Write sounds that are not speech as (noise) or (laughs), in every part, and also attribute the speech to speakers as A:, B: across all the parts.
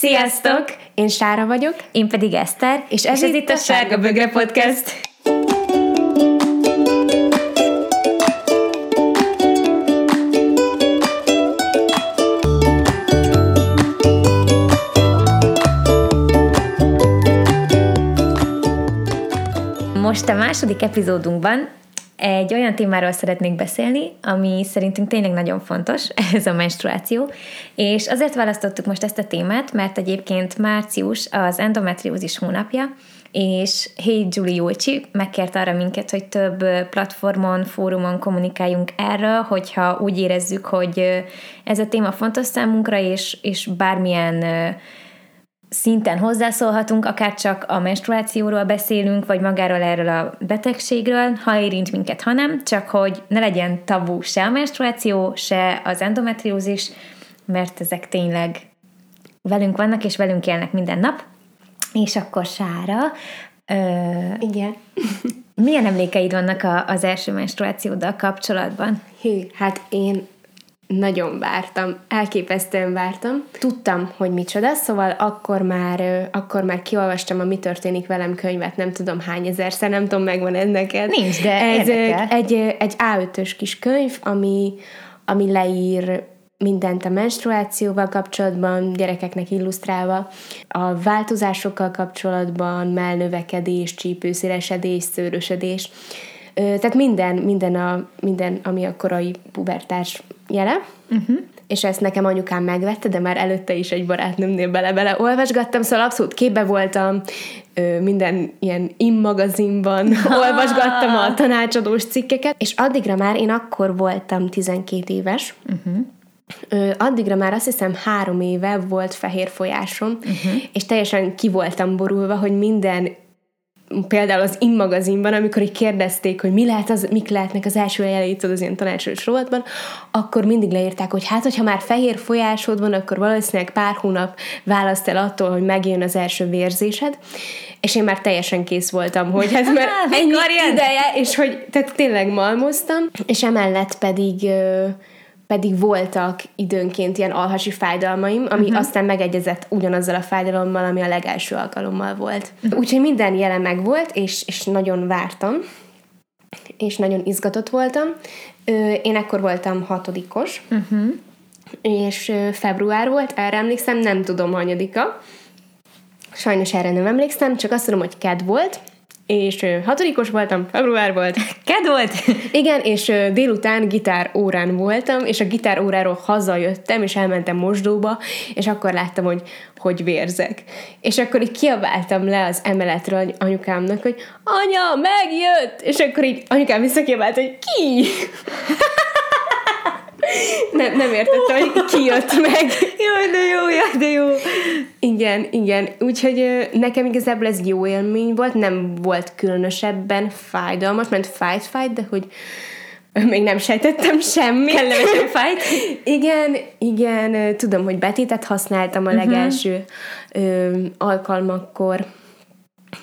A: Sziasztok!
B: Én Sára vagyok.
A: Én pedig Eszter.
B: És ez, és ez itt a Sárga Bögre Podcast.
A: Most a második epizódunkban egy olyan témáról szeretnék beszélni, ami szerintünk tényleg nagyon fontos, (laughs) ez a menstruáció, és azért választottuk most ezt a témát, mert egyébként március az endometriózis hónapja, és Hey Julie Julcsi megkért arra minket, hogy több platformon, fórumon kommunikáljunk erről, hogyha úgy érezzük, hogy ez a téma fontos számunkra, és, és bármilyen szinten hozzászólhatunk, akár csak a menstruációról beszélünk, vagy magáról erről a betegségről, ha érint minket, ha nem, csak hogy ne legyen tabu se a menstruáció, se az endometriózis, mert ezek tényleg velünk vannak, és velünk élnek minden nap. És akkor Sára,
B: ö, Igen.
A: milyen emlékeid vannak a, az első menstruációddal kapcsolatban?
B: Hű, hát én nagyon vártam, elképesztően vártam. Tudtam, hogy micsoda, szóval akkor már, akkor már kiolvastam a Mi történik velem könyvet, nem tudom hány ezerszer, nem tudom, megvan ez neked.
A: Nincs, de
B: ez egy, egy A5-ös kis könyv, ami, ami leír mindent a menstruációval kapcsolatban, gyerekeknek illusztrálva, a változásokkal kapcsolatban, melnövekedés, csípőszélesedés, szőrösödés, tehát minden, minden, a, minden, ami a korai pubertás jele, uh-huh. és ezt nekem anyukám megvette, de már előtte is egy barátnőmnél bele-bele olvasgattam, szóval abszolút képbe voltam, minden ilyen immagazinban (laughs) olvasgattam a tanácsadós cikkeket, és addigra már én akkor voltam 12 éves, uh-huh. Ö, addigra már azt hiszem három éve volt fehér folyásom, uh-huh. és teljesen ki voltam borulva, hogy minden például az In magazinban, amikor így kérdezték, hogy mi lehet az, mik lehetnek az első jelei az ilyen tanácsolós rovatban, akkor mindig leírták, hogy hát, hogyha már fehér folyásod van, akkor valószínűleg pár hónap választ el attól, hogy megjön az első vérzésed, és én már teljesen kész voltam, hogy ez már (laughs) ennyi ideje, és hogy tehát tényleg malmoztam, és emellett pedig pedig voltak időnként ilyen alhasi fájdalmaim, ami uh-huh. aztán megegyezett ugyanazzal a fájdalommal, ami a legelső alkalommal volt. Uh-huh. Úgyhogy minden jelen meg volt, és, és nagyon vártam, és nagyon izgatott voltam. Én ekkor voltam hatodikos, uh-huh. és február volt, erre emlékszem, nem tudom hanyadika. Sajnos erre nem emlékszem, csak azt tudom, hogy ked volt, és hatodikos voltam, február volt.
A: Ked volt?
B: Igen, és délután gitár órán voltam, és a gitár óráról hazajöttem, és elmentem mosdóba, és akkor láttam, hogy hogy vérzek. És akkor így kiabáltam le az emeletről anyukámnak, hogy anya, megjött! És akkor így anyukám visszakiabált, hogy ki? Nem, nem értettem, hogy ki jött meg.
A: Jaj, de jó, jaj, de jó.
B: Igen, igen. Úgyhogy nekem igazából ez jó élmény volt, nem volt különösebben fájdalmas, mert fájt, fájt, de hogy még nem sejtettem semmi.
A: Kellemesen fájt?
B: igen, igen, tudom, hogy betétet használtam a mhm. legelső uh-huh. ö, alkalmakkor,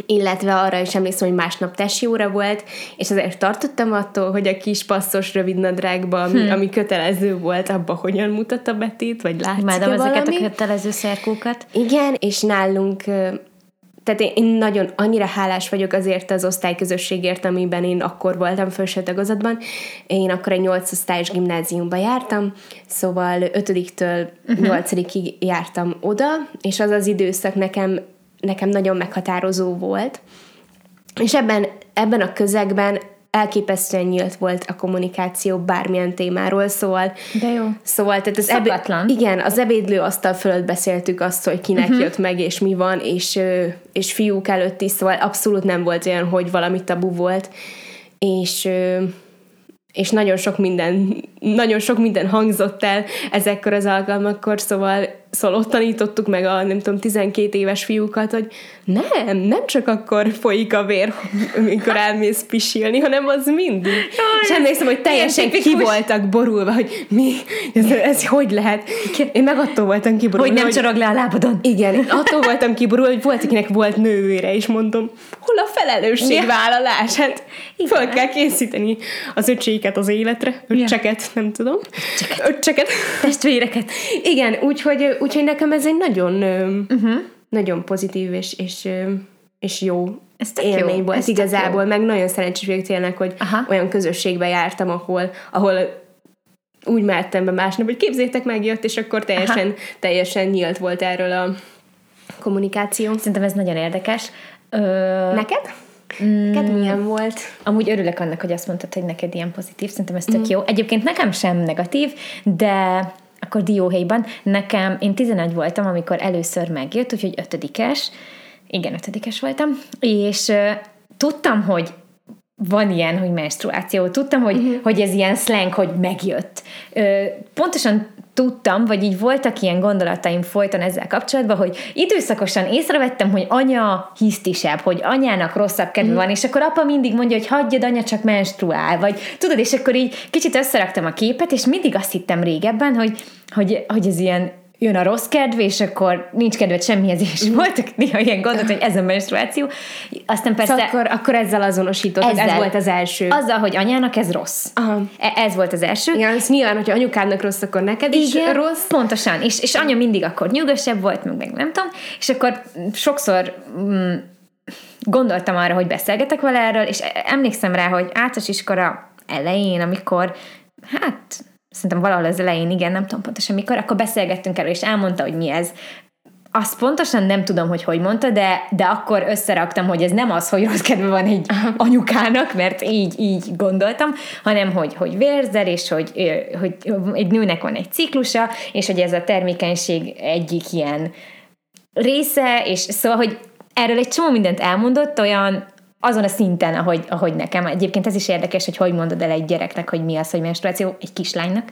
B: illetve arra is emlékszem, hogy másnap tesi óra volt, és azért tartottam attól, hogy a kis passzos rövidnadrágban, ami, hmm. ami kötelező volt, abba hogyan mutat a betét, vagy látszik Imádom
A: ezeket a kötelező szerkókat.
B: Igen, és nálunk tehát én, én nagyon annyira hálás vagyok azért az osztályközösségért, amiben én akkor voltam felső tagozatban. Én akkor egy 8 osztályos gimnáziumba jártam, szóval 5-től uh-huh. 8-ig jártam oda, és az az időszak nekem nekem nagyon meghatározó volt. És ebben, ebben a közegben elképesztően nyílt volt a kommunikáció bármilyen témáról, szóval...
A: De jó.
B: Szóval, tehát az ebéd, igen, az ebédlő asztal fölött beszéltük azt, hogy kinek uh-huh. jött meg, és mi van, és, és fiúk előtt is, szóval abszolút nem volt olyan, hogy valami tabu volt, és és nagyon sok minden, nagyon sok minden hangzott el ezekkor az alkalmakkor, szóval Szóval ott tanítottuk meg a, nem tudom, 12 éves fiúkat, hogy nem, nem csak akkor folyik a vér, amikor elmész pisilni, hanem az mindig. Jaj, és emlékszem, hogy teljesen ki voltak borulva, hogy mi, ez, ez hogy lehet? Én meg attól voltam kiborulva.
A: Hogy nem csorog le a lábadon.
B: Igen, attól voltam kiborulva, hogy volt, akinek volt nővére, és mondom, hol a felelősségvállalás? Hát Igen. fel kell készíteni az öcséket az életre, öccseket, nem tudom.
A: Öccseket. Testvéreket.
B: Igen, úgyhogy úgyhogy nekem ez egy nagyon, uh-huh. nagyon pozitív és, és, és jó ez élmény jó. volt ez igazából, meg nagyon szerencsés vagyok tényleg, hogy Aha. olyan közösségbe jártam, ahol, ahol úgy mehettem be másnap, hogy képzétek meg, jött, és akkor teljesen, Aha. teljesen nyílt volt erről a kommunikáció.
A: Szerintem ez nagyon érdekes.
B: Ö... Neked? Mm, neked milyen volt?
A: Amúgy örülök annak, hogy azt mondtad, hogy neked ilyen pozitív. Szerintem ez tök mm. jó. Egyébként nekem sem negatív, de akkor dióhéjban. Nekem, én 11 voltam, amikor először megjött, úgyhogy ötödikes. Igen, ötödikes voltam. És tudtam, hogy van ilyen, hogy menstruáció. Tudtam, hogy, uh-huh. hogy ez ilyen slang, hogy megjött. Ö, pontosan tudtam, vagy így voltak ilyen gondolataim folyton ezzel kapcsolatban, hogy időszakosan észrevettem, hogy anya hisztisebb, hogy anyának rosszabb kedve mm. van, és akkor apa mindig mondja, hogy hagyjad, anya csak menstruál, vagy tudod, és akkor így kicsit összeraktam a képet, és mindig azt hittem régebben, hogy, hogy, hogy ez ilyen jön a rossz kedv, és akkor nincs kedved semmihez, és voltak néha ilyen gondot, hogy ez a menstruáció. Aztán persze...
B: Szóval akkor, akkor ezzel azonosított, ezzel, ez volt az első.
A: Azzal, hogy anyának ez rossz. Aha. E- ez volt az első.
B: Igen, ez nyilván, hogyha anyukádnak rossz, akkor neked is Igen, rossz.
A: pontosan. És, és anya mindig akkor nyugosabb volt, meg, meg nem tudom. És akkor sokszor mm, gondoltam arra, hogy beszélgetek vele erről, és emlékszem rá, hogy általános iskola elején, amikor hát szerintem valahol az elején, igen, nem tudom pontosan mikor, akkor beszélgettünk erről, és elmondta, hogy mi ez. Azt pontosan nem tudom, hogy hogy mondta, de, de akkor összeraktam, hogy ez nem az, hogy rossz kedve van egy (laughs) anyukának, mert így, így gondoltam, hanem hogy, hogy vérzer, és hogy, hogy egy nőnek van egy ciklusa, és hogy ez a termékenység egyik ilyen része, és szóval, hogy erről egy csomó mindent elmondott, olyan azon a szinten, ahogy, ahogy nekem. Egyébként ez is érdekes, hogy hogy mondod el egy gyereknek, hogy mi az, hogy menstruáció, egy kislánynak.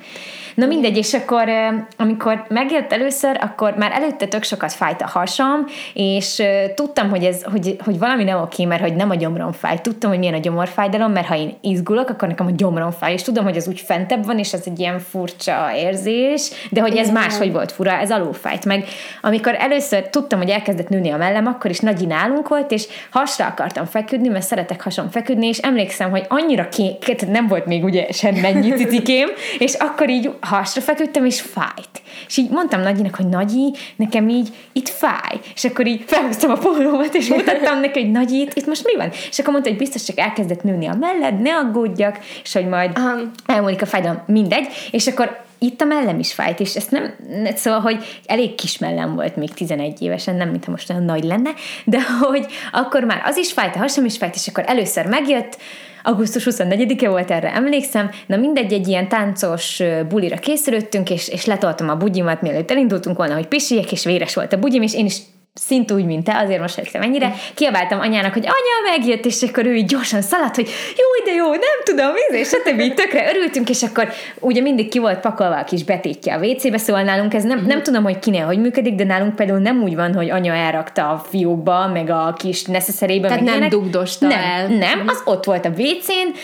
A: Na mindegy, és akkor amikor megjött először, akkor már előtte tök sokat fájt a hasam, és tudtam, hogy, ez, hogy, hogy valami nem oké, mert hogy nem a gyomrom fáj. Tudtam, hogy milyen a gyomorfájdalom, mert ha én izgulok, akkor nekem a gyomrom fáj, és tudom, hogy ez úgy fentebb van, és ez egy ilyen furcsa érzés, de hogy ez máshogy volt fura, ez alulfájt. Meg amikor először tudtam, hogy elkezdett nőni a mellem, akkor is nagy nálunk volt, és hasra akartam feküdni, mert szeretek hason feküdni, és emlékszem, hogy annyira ké, nem volt még ugye mennyi cicikém, (laughs) és akkor így hasra feküdtem, és fájt. És így mondtam Nagyinak, hogy Nagyi, nekem így itt fáj. És akkor így felhoztam a pólómat, és mutattam neki, hogy Nagyi, itt, itt most mi van? És akkor mondta, hogy biztos csak elkezdett nőni a melled, ne aggódjak, és hogy majd um. elmúlik a fájdalom, mindegy. És akkor itt a mellem is fájt, és ezt nem, szóval, hogy elég kis mellem volt még 11 évesen, nem mintha most olyan nagy lenne, de hogy akkor már az is fájt, a hasam is fájt, és akkor először megjött, augusztus 24-e volt, erre emlékszem, na mindegy, egy ilyen táncos bulira készülöttünk, és, és letoltam a bugyimat, mielőtt elindultunk volna, hogy pisiek, és véres volt a bugyim, és én is szint úgy, mint te, azért most emlékszem ennyire, kiabáltam anyának, hogy anya megjött, és akkor ő így gyorsan szaladt, hogy jó, de jó, nem tudom, és stb. Így tökre örültünk, és akkor ugye mindig ki volt pakolva a kis betétje a WC-be, szóval nálunk ez nem, nem mhm. tudom, hogy kinél hogy működik, de nálunk például nem úgy van, hogy anya elrakta a fiókba, meg a kis neszeszerébe.
B: Tehát nem dugdosta
A: nem,
B: el.
A: Nem, mhm. az ott volt a WC-n,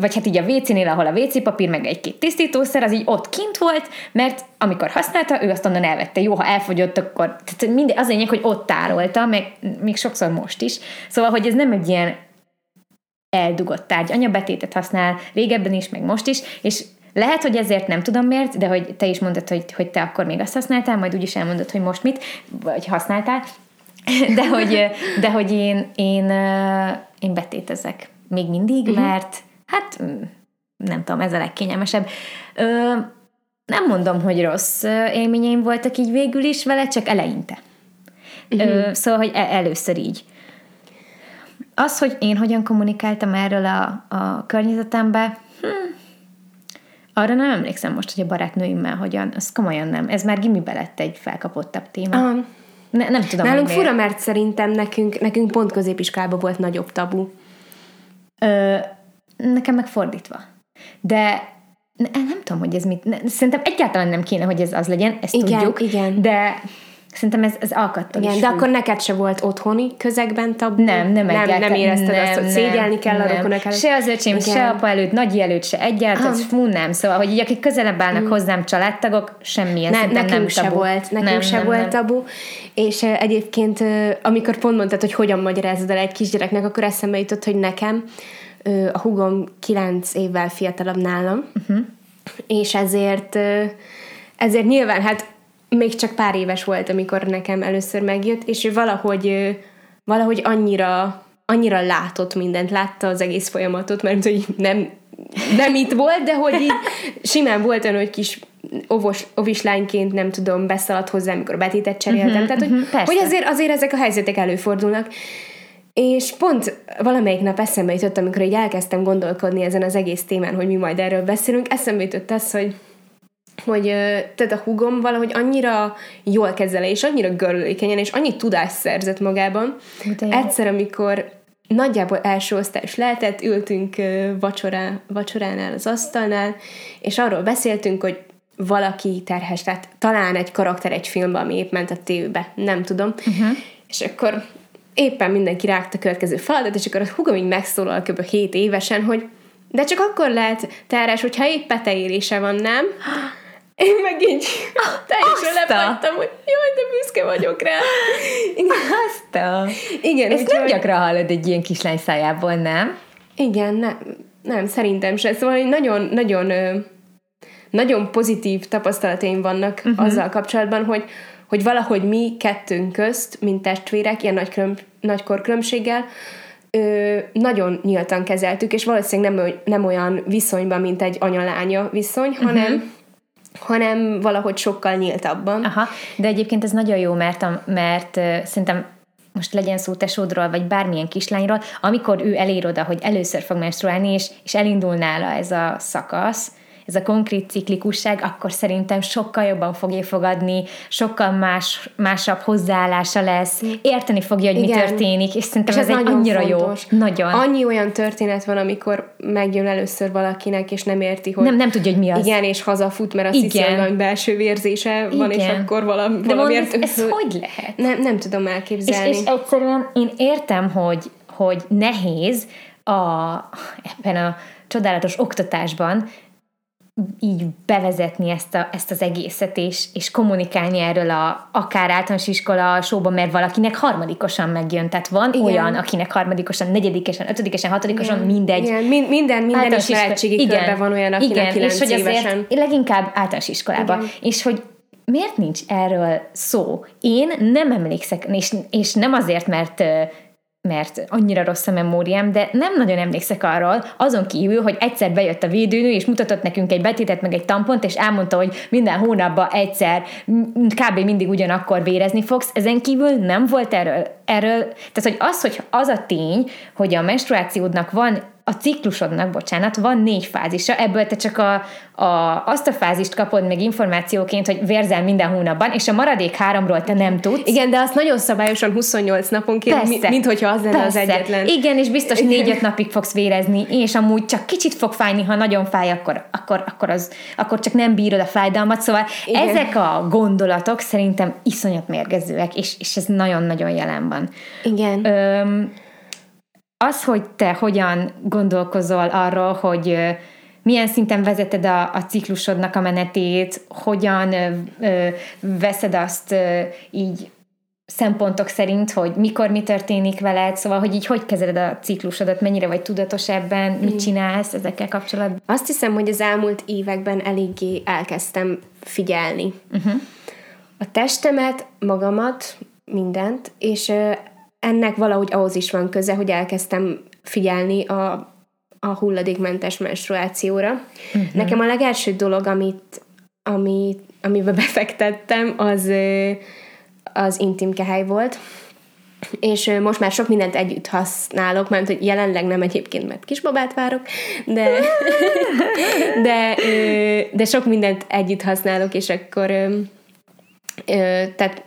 A: vagy hát így a WC-nél, ahol a WC papír, meg egy-két tisztítószer, az így ott kint volt, mert amikor használta, ő azt onnan elvette. Jó, ha elfogyott, akkor tehát minden, az lényeg, hogy ott tárolta, meg még sokszor most is. Szóval, hogy ez nem egy ilyen eldugott tárgy. Anya betétet használ régebben is, meg most is, és lehet, hogy ezért nem tudom miért, de hogy te is mondtad, hogy, hogy te akkor még azt használtál, majd úgyis elmondod, hogy most mit, vagy használtál, (laughs) de hogy, de hogy én, én, én betétezek még mindig, uh-huh. mert hát nem tudom, ez a legkényelmesebb. Ö, nem mondom, hogy rossz élményeim voltak így végül is vele, csak eleinte. Uh-huh. Szóval, hogy e- először így. Az, hogy én hogyan kommunikáltam erről a, a környezetembe, hm, arra nem emlékszem most, hogy a barátnőimmel hogyan, az komolyan nem. Ez már gimibe lett egy felkapottabb téma. Uh-huh. Ne, nem tudom,
B: Nálunk fura, mert szerintem nekünk, nekünk pont középiskolában volt nagyobb tabu.
A: Ö, nekem meg fordítva. De nem tudom, hogy ez mit... Ne, szerintem egyáltalán nem kéne, hogy ez az legyen, ezt igen, tudjuk. Igen. De Szerintem ez, ez alkattól
B: Igen,
A: is
B: de függ. akkor neked se volt otthoni közegben tabu?
A: Nem, nem
B: nem, nem érezted nem, azt, hogy szégyelni kell nem. a rokonok
A: előtt? Se az öcsém, Igen. se apa előtt, nagyi előtt, se egyáltalán, ah. fú, nem. Szóval, hogy így akik közelebb állnak mm. hozzám családtagok, semmilyen
B: nem, nekünk nem se tabu. volt, nekünk nem, se nem, volt nem. tabu. És uh, egyébként, uh, amikor pont mondtad, hogy hogyan magyarázod el egy kisgyereknek, akkor eszembe jutott, hogy nekem a hugom kilenc évvel fiatalabb nálam, uh-huh. és ezért ezért nyilván hát még csak pár éves volt, amikor nekem először megjött, és ő valahogy, valahogy annyira, annyira látott mindent, látta az egész folyamatot, mert hogy nem, nem itt volt, de hogy így simán volt olyan, hogy kis ovos, ovislányként nem tudom, beszaladt hozzá, amikor betétet cseréltem. Uh-huh, Tehát, hogy, uh-huh, hogy azért, azért ezek a helyzetek előfordulnak. És pont valamelyik nap eszembe jutott, amikor így elkezdtem gondolkodni ezen az egész témán, hogy mi majd erről beszélünk, eszembe jutott az, hogy hogy tehát a hugom valahogy annyira jól kezele, és annyira görülékenyen, és annyi tudást szerzett magában. Egyszer, amikor nagyjából első osztályos lehetett, ültünk vacsorá, vacsoránál az asztalnál, és arról beszéltünk, hogy valaki terhes, tehát talán egy karakter egy filmben, ami épp ment a tévbe, nem tudom. Uh-huh. És akkor éppen mindenki rágta a következő feladat, és akkor a hugom így megszólal kb. 7 évesen, hogy de csak akkor lehet terhes, hogyha épp peteérése van, nem? Én meg így teljesen lefagytam, hogy jaj, de büszke vagyok rá.
A: Igen. Azt a... Igen, Ezt úgy, nem gyakran hallod egy ilyen kislány szájából, nem?
B: Igen, nem, nem, szerintem se. Szóval nagyon, nagyon, nagyon pozitív tapasztalataim vannak uh-huh. azzal kapcsolatban, hogy, hogy valahogy mi kettőnk közt, mint testvérek, ilyen nagy külön, nagykor különbséggel, ö, nagyon nyíltan kezeltük, és valószínűleg nem, nem olyan viszonyban, mint egy anya-lánya viszony, uh-huh. hanem hanem valahogy sokkal nyíltabban.
A: Aha, de egyébként ez nagyon jó, mert, mert uh, szerintem most legyen szó tesódról, vagy bármilyen kislányról, amikor ő elér oda, hogy először fog menstruálni, és, és elindul nála ez a szakasz, ez a konkrét ciklikusság, akkor szerintem sokkal jobban fogja fogadni, sokkal más, másabb hozzáállása lesz, érteni fogja, hogy Igen. mi történik, és szerintem és ez, ez egy annyira fontos. jó. Nagyon.
B: Annyi olyan történet van, amikor megjön először valakinek, és nem érti, hogy...
A: Nem, nem tudja, hogy mi az.
B: Igen, és hazafut, mert azt Igen. hiszi, hogy valami belső vérzése van, Igen. és akkor valami,
A: De valamiért... Ez, ez hogy lehet?
B: Nem, nem tudom elképzelni.
A: És, és egyszerűen én értem, hogy, hogy nehéz a, ebben a csodálatos oktatásban így bevezetni ezt, a, ezt az egészet, és, és kommunikálni erről a, akár általános iskola sóban, mert valakinek harmadikosan megjön. Tehát van Igen. olyan, akinek harmadikosan, negyedikesen, ötödikesen, hatodikosan, Igen. mindegy.
B: Igen. Min- minden, minden ismeretségi Igen. körben van olyan, akinek Igen. kilenc és hogy évesen. azért
A: leginkább általános iskolában. Igen. És hogy miért nincs erről szó? Én nem emlékszek, és, és nem azért, mert mert annyira rossz a memóriám, de nem nagyon emlékszek arról, azon kívül, hogy egyszer bejött a védőnő, és mutatott nekünk egy betétet, meg egy tampont, és elmondta, hogy minden hónapban egyszer, kb. mindig ugyanakkor vérezni fogsz. Ezen kívül nem volt erről, erről tehát hogy az, hogy az a tény, hogy a menstruációdnak van a ciklusodnak, bocsánat, van négy fázisa, ebből te csak a, a, azt a fázist kapod meg információként, hogy vérzel minden hónapban, és a maradék háromról te nem tudsz.
B: Igen, de azt nagyon szabályosan 28 naponként, Persze. mint hogyha az lenne Persze. az egyetlen.
A: Igen, és biztos négy-öt napig fogsz vérezni, és amúgy csak kicsit fog fájni, ha nagyon fáj, akkor, akkor, akkor, az, akkor csak nem bírod a fájdalmat. Szóval Igen. ezek a gondolatok szerintem iszonyat mérgezőek, és, és ez nagyon-nagyon jelen van.
B: Igen.
A: Öm, az, hogy te hogyan gondolkozol arról, hogy milyen szinten vezeted a, a ciklusodnak a menetét, hogyan ö, veszed azt ö, így szempontok szerint, hogy mikor mi történik veled, szóval, hogy így hogy kezeled a ciklusodat, mennyire vagy tudatos ebben, mit csinálsz ezekkel kapcsolatban?
B: Azt hiszem, hogy az elmúlt években eléggé elkezdtem figyelni. Uh-huh. A testemet, magamat, mindent, és ennek valahogy ahhoz is van köze, hogy elkezdtem figyelni a, a hulladékmentes menstruációra. Uh-huh. Nekem a legelső dolog, amit, amit, amiben (laughs) befektettem, az, az intim kehely volt, és most már sok mindent együtt használok, mert hogy jelenleg nem egyébként, mert kisbabát várok, de, (laughs) de, de sok mindent együtt használok, és akkor tehát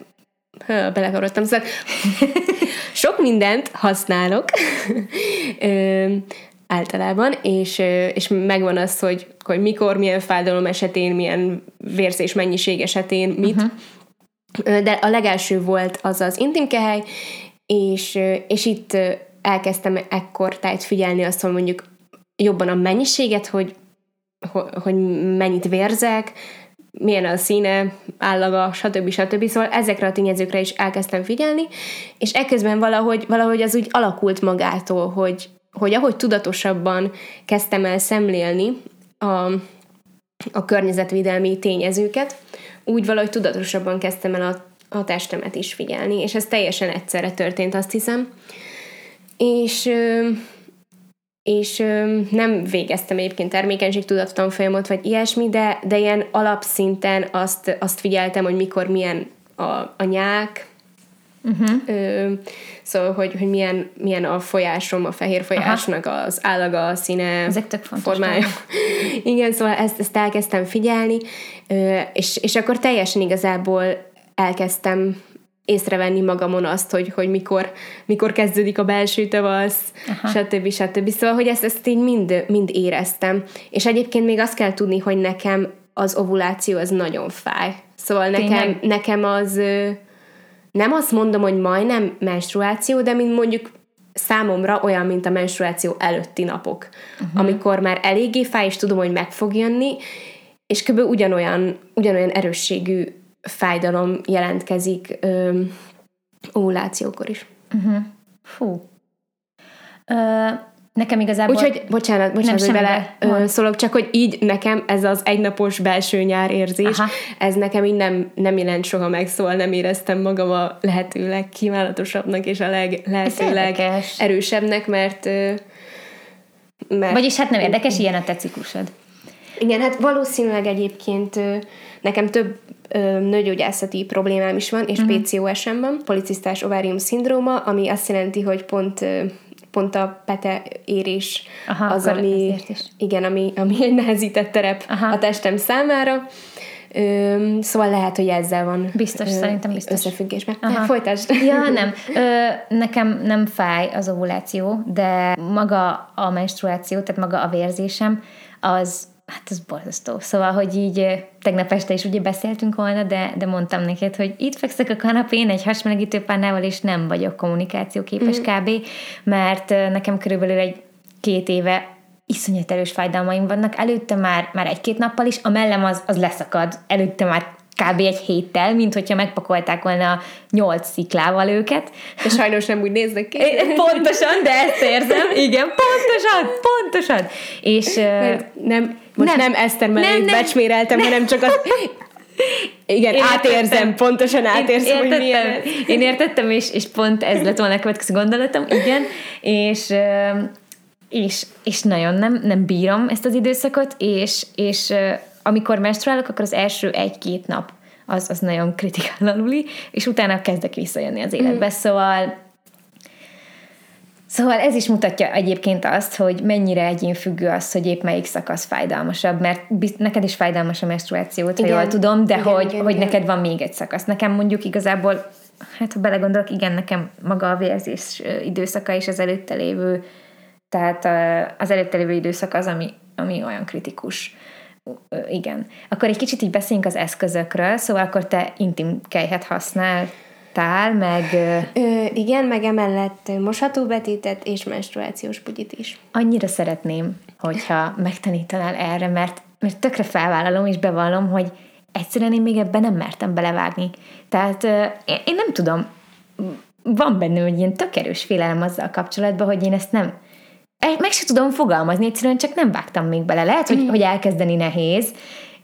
B: belekarodtam, szóval (laughs) sok mindent használok általában, és, és megvan az, hogy, hogy mikor, milyen fájdalom esetén, milyen vérzés mennyiség esetén, mit. Uh-huh. De a legelső volt az az intimkehely, és, és itt elkezdtem ekkor tájt figyelni azt, hogy mondjuk jobban a mennyiséget, hogy, hogy mennyit vérzek, milyen a színe, állaga, stb. stb. Szóval ezekre a tényezőkre is elkezdtem figyelni, és ekközben valahogy, valahogy az úgy alakult magától, hogy, hogy ahogy tudatosabban kezdtem el szemlélni a, a környezetvédelmi tényezőket, úgy valahogy tudatosabban kezdtem el a, a testemet is figyelni, és ez teljesen egyszerre történt, azt hiszem. És és nem végeztem egyébként termékenységtudattalan folyamot, vagy ilyesmi, de, de ilyen alapszinten azt, azt figyeltem, hogy mikor milyen a, a nyák, uh-huh. ö, szóval, hogy, hogy milyen, milyen a folyásom, a fehér folyásnak Aha. az állaga, a színe,
A: Ezek tök
B: formája. (laughs) Igen, szóval ezt, ezt elkezdtem figyelni, ö, és, és akkor teljesen igazából elkezdtem észrevenni magamon azt, hogy, hogy mikor, mikor kezdődik a belső tavasz, Aha. stb. stb. Szóval, hogy ezt, ezt így mind, mind éreztem. És egyébként még azt kell tudni, hogy nekem az ovuláció az nagyon fáj. Szóval nekem, nekem az nem azt mondom, hogy majdnem menstruáció, de mint mondjuk számomra olyan, mint a menstruáció előtti napok, uh-huh. amikor már eléggé fáj, és tudom, hogy meg fog jönni, és kb. ugyanolyan, ugyanolyan erősségű fájdalom jelentkezik ö, ovulációkor is.
A: Uh-huh. Fú. Ö, nekem igazából...
B: Úgyhogy, bocsánat, bocsánat, hogy bele ö, szólok, csak hogy így nekem ez az egynapos belső nyár érzés, Aha. ez nekem így nem, nem jelent soha meg, szóval nem éreztem magam a lehető legkívánatosabbnak és a leg, lehető legerősebbnek, mert,
A: mert... Vagyis hát nem érdekes, ilyen a te ciklusod.
B: Igen, hát valószínűleg egyébként nekem több nőgyógyászati problémám is van, és uh-huh. PCOS-em van, policisztás ovárium szindróma, ami azt jelenti, hogy pont pont a pete érés Aha, az, ami, igen, ami, ami egy nehezített terep Aha. a testem számára. Ö, szóval lehet, hogy ezzel van
A: Biztos, ö, szerintem biztos.
B: Összefüggésben. Aha. Folytasd.
A: Ja, nem. Ö, nekem nem fáj az ovuláció, de maga a menstruáció, tehát maga a vérzésem, az hát ez borzasztó. Szóval, hogy így tegnap este is ugye beszéltünk volna, de, de mondtam neked, hogy itt fekszek a kanapén egy hasmelegítő pannával, és nem vagyok kommunikációképes mm. kb, mert nekem körülbelül egy két éve iszonyat erős fájdalmaim vannak. Előtte már, már egy-két nappal is, a mellem az, az leszakad. Előtte már kb. egy héttel, mint hogyha megpakolták volna nyolc sziklával őket.
B: De sajnos nem úgy néznek ki. (laughs)
A: Pontosan, de ezt érzem. Igen, pontosan, pontosan. És
B: nem, most nem, nem Eszter mellé becsméreltem, hanem csak az igen, én átérzem, értettem. pontosan átérzem, én hogy milyen.
A: Én értettem, és, és pont ez lett volna a következő gondolatom, igen, és, és, és nagyon nem, nem bírom ezt az időszakot, és, és amikor menstruálok, akkor az első egy-két nap az, az nagyon kritikál aluli, és utána kezdek visszajönni az életbe, mm. szóval Szóval ez is mutatja egyébként azt, hogy mennyire egyén függő az, hogy épp melyik szakasz fájdalmasabb, mert neked is fájdalmas a menstruációt, ha jól tudom, de igen, hogy, igen, hogy igen. neked van még egy szakasz. Nekem mondjuk igazából, hát ha belegondolok, igen, nekem maga a vérzés időszaka és az előtte lévő, tehát az előtte lévő időszak az, ami, ami olyan kritikus. Igen. Akkor egy kicsit így beszéljünk az eszközökről, szóval akkor te intim kejhet használ, tál, meg...
B: Ö, igen, meg emellett mosható betétet és menstruációs bugyit is.
A: Annyira szeretném, hogyha megtanítanál erre, mert, mert tökre felvállalom és bevallom, hogy egyszerűen én még ebben nem mertem belevágni. Tehát én nem tudom, van bennem egy ilyen tök erős félelem azzal kapcsolatban, hogy én ezt nem, meg se tudom fogalmazni, egyszerűen csak nem vágtam még bele. Lehet, hogy, mm. hogy elkezdeni nehéz,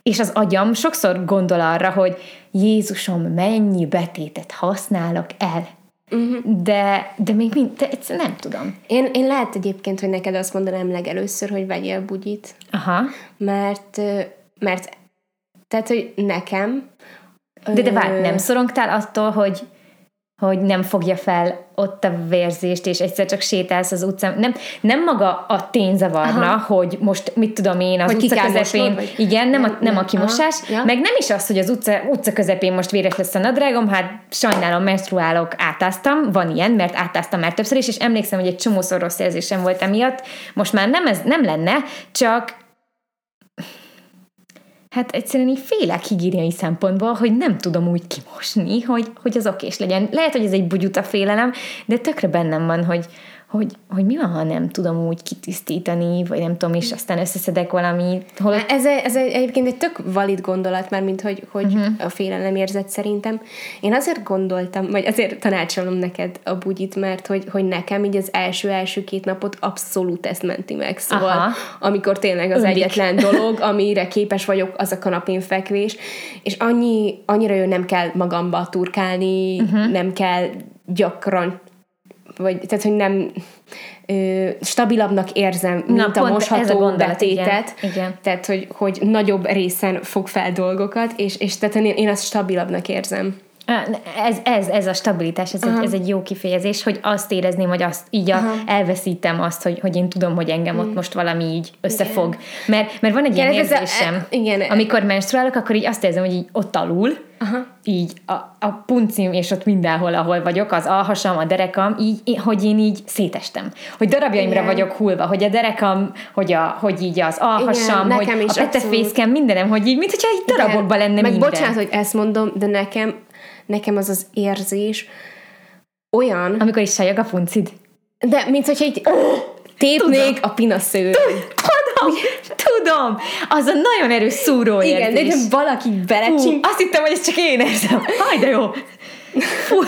A: és az agyam sokszor gondol arra, hogy Jézusom, mennyi betétet használok el. Uh-huh. De, de még mind, de egyszerűen nem tudom.
B: Én, én lehet egyébként, hogy neked azt mondanám legelőször, hogy vegyél bugyit.
A: Aha.
B: Mert, mert tehát, hogy nekem...
A: De, de várj, nem szorongtál attól, hogy hogy nem fogja fel ott a vérzést, és egyszer csak sétálsz az utcán. Nem, nem maga a tény zavarna, Aha. hogy most mit tudom én az hogy utca közepén, vagy? igen, nem, nem, a, nem, a kimosás, ja. meg nem is az, hogy az utca, utca közepén most véres lesz a nadrágom, hát sajnálom, menstruálok, átáztam, van ilyen, mert átáztam már többször is, és emlékszem, hogy egy csomószor rossz érzésem volt emiatt, most már nem ez nem lenne, csak hát egyszerűen így félek higiéniai szempontból, hogy nem tudom úgy kimosni, hogy, hogy az okés legyen. Lehet, hogy ez egy bugyuta félelem, de tökre bennem van, hogy, hogy, hogy mi van, ha nem tudom úgy kitisztítani, vagy nem tudom, és aztán összeszedek valamit. Hol...
B: Ez, ez egy, egyébként egy tök valid gondolat, már mint hogy, hogy uh-huh. a félelem érzet szerintem. Én azért gondoltam, vagy azért tanácsolom neked a bugyit, mert hogy, hogy nekem így az első-első két napot abszolút ezt menti meg. Szóval, Aha. amikor tényleg az Öndik. egyetlen dolog, amire képes vagyok, az a kanapén fekvés, és annyi, annyira jó nem kell magamba turkálni, uh-huh. nem kell gyakran vagy tehát, hogy nem ö, stabilabbnak érzem, mint Na, a mosható a gondolat, betétet. Igen, igen. Tehát, hogy, hogy nagyobb részen fog fel dolgokat, és, és tehát én, én azt stabilabbnak érzem.
A: Ez, ez, ez a stabilitás, ez egy, ez egy jó kifejezés, hogy azt érezném, hogy azt így a, elveszítem azt, hogy, hogy én tudom, hogy engem ott mm. most valami így összefog. Mert, mert van egy igen, ilyen érzésem, a, igen. amikor menstruálok, akkor így azt érzem, hogy így ott alul, Aha. így a, a puncim, és ott mindenhol, ahol vagyok, az alhasam, a derekam, így, hogy én így szétestem. Hogy darabjaimra Igen. vagyok hullva, hogy a derekam, hogy, a, hogy így az alhasam, Igen, hogy a petefészkem, mindenem, hogy így, mint hogyha így darabokban lenne
B: Meg
A: minden.
B: bocsánat, hogy ezt mondom, de nekem nekem az az érzés olyan...
A: Amikor is sajog a puncid.
B: De, mint hogyha így oh, tépnék tudom. a pinaszőr.
A: Tudom, tudom. Az a nagyon erős szúró
B: Igen, de valaki belecsink.
A: Azt hittem, hogy ez csak én érzem. Haj, de jó. Fúj,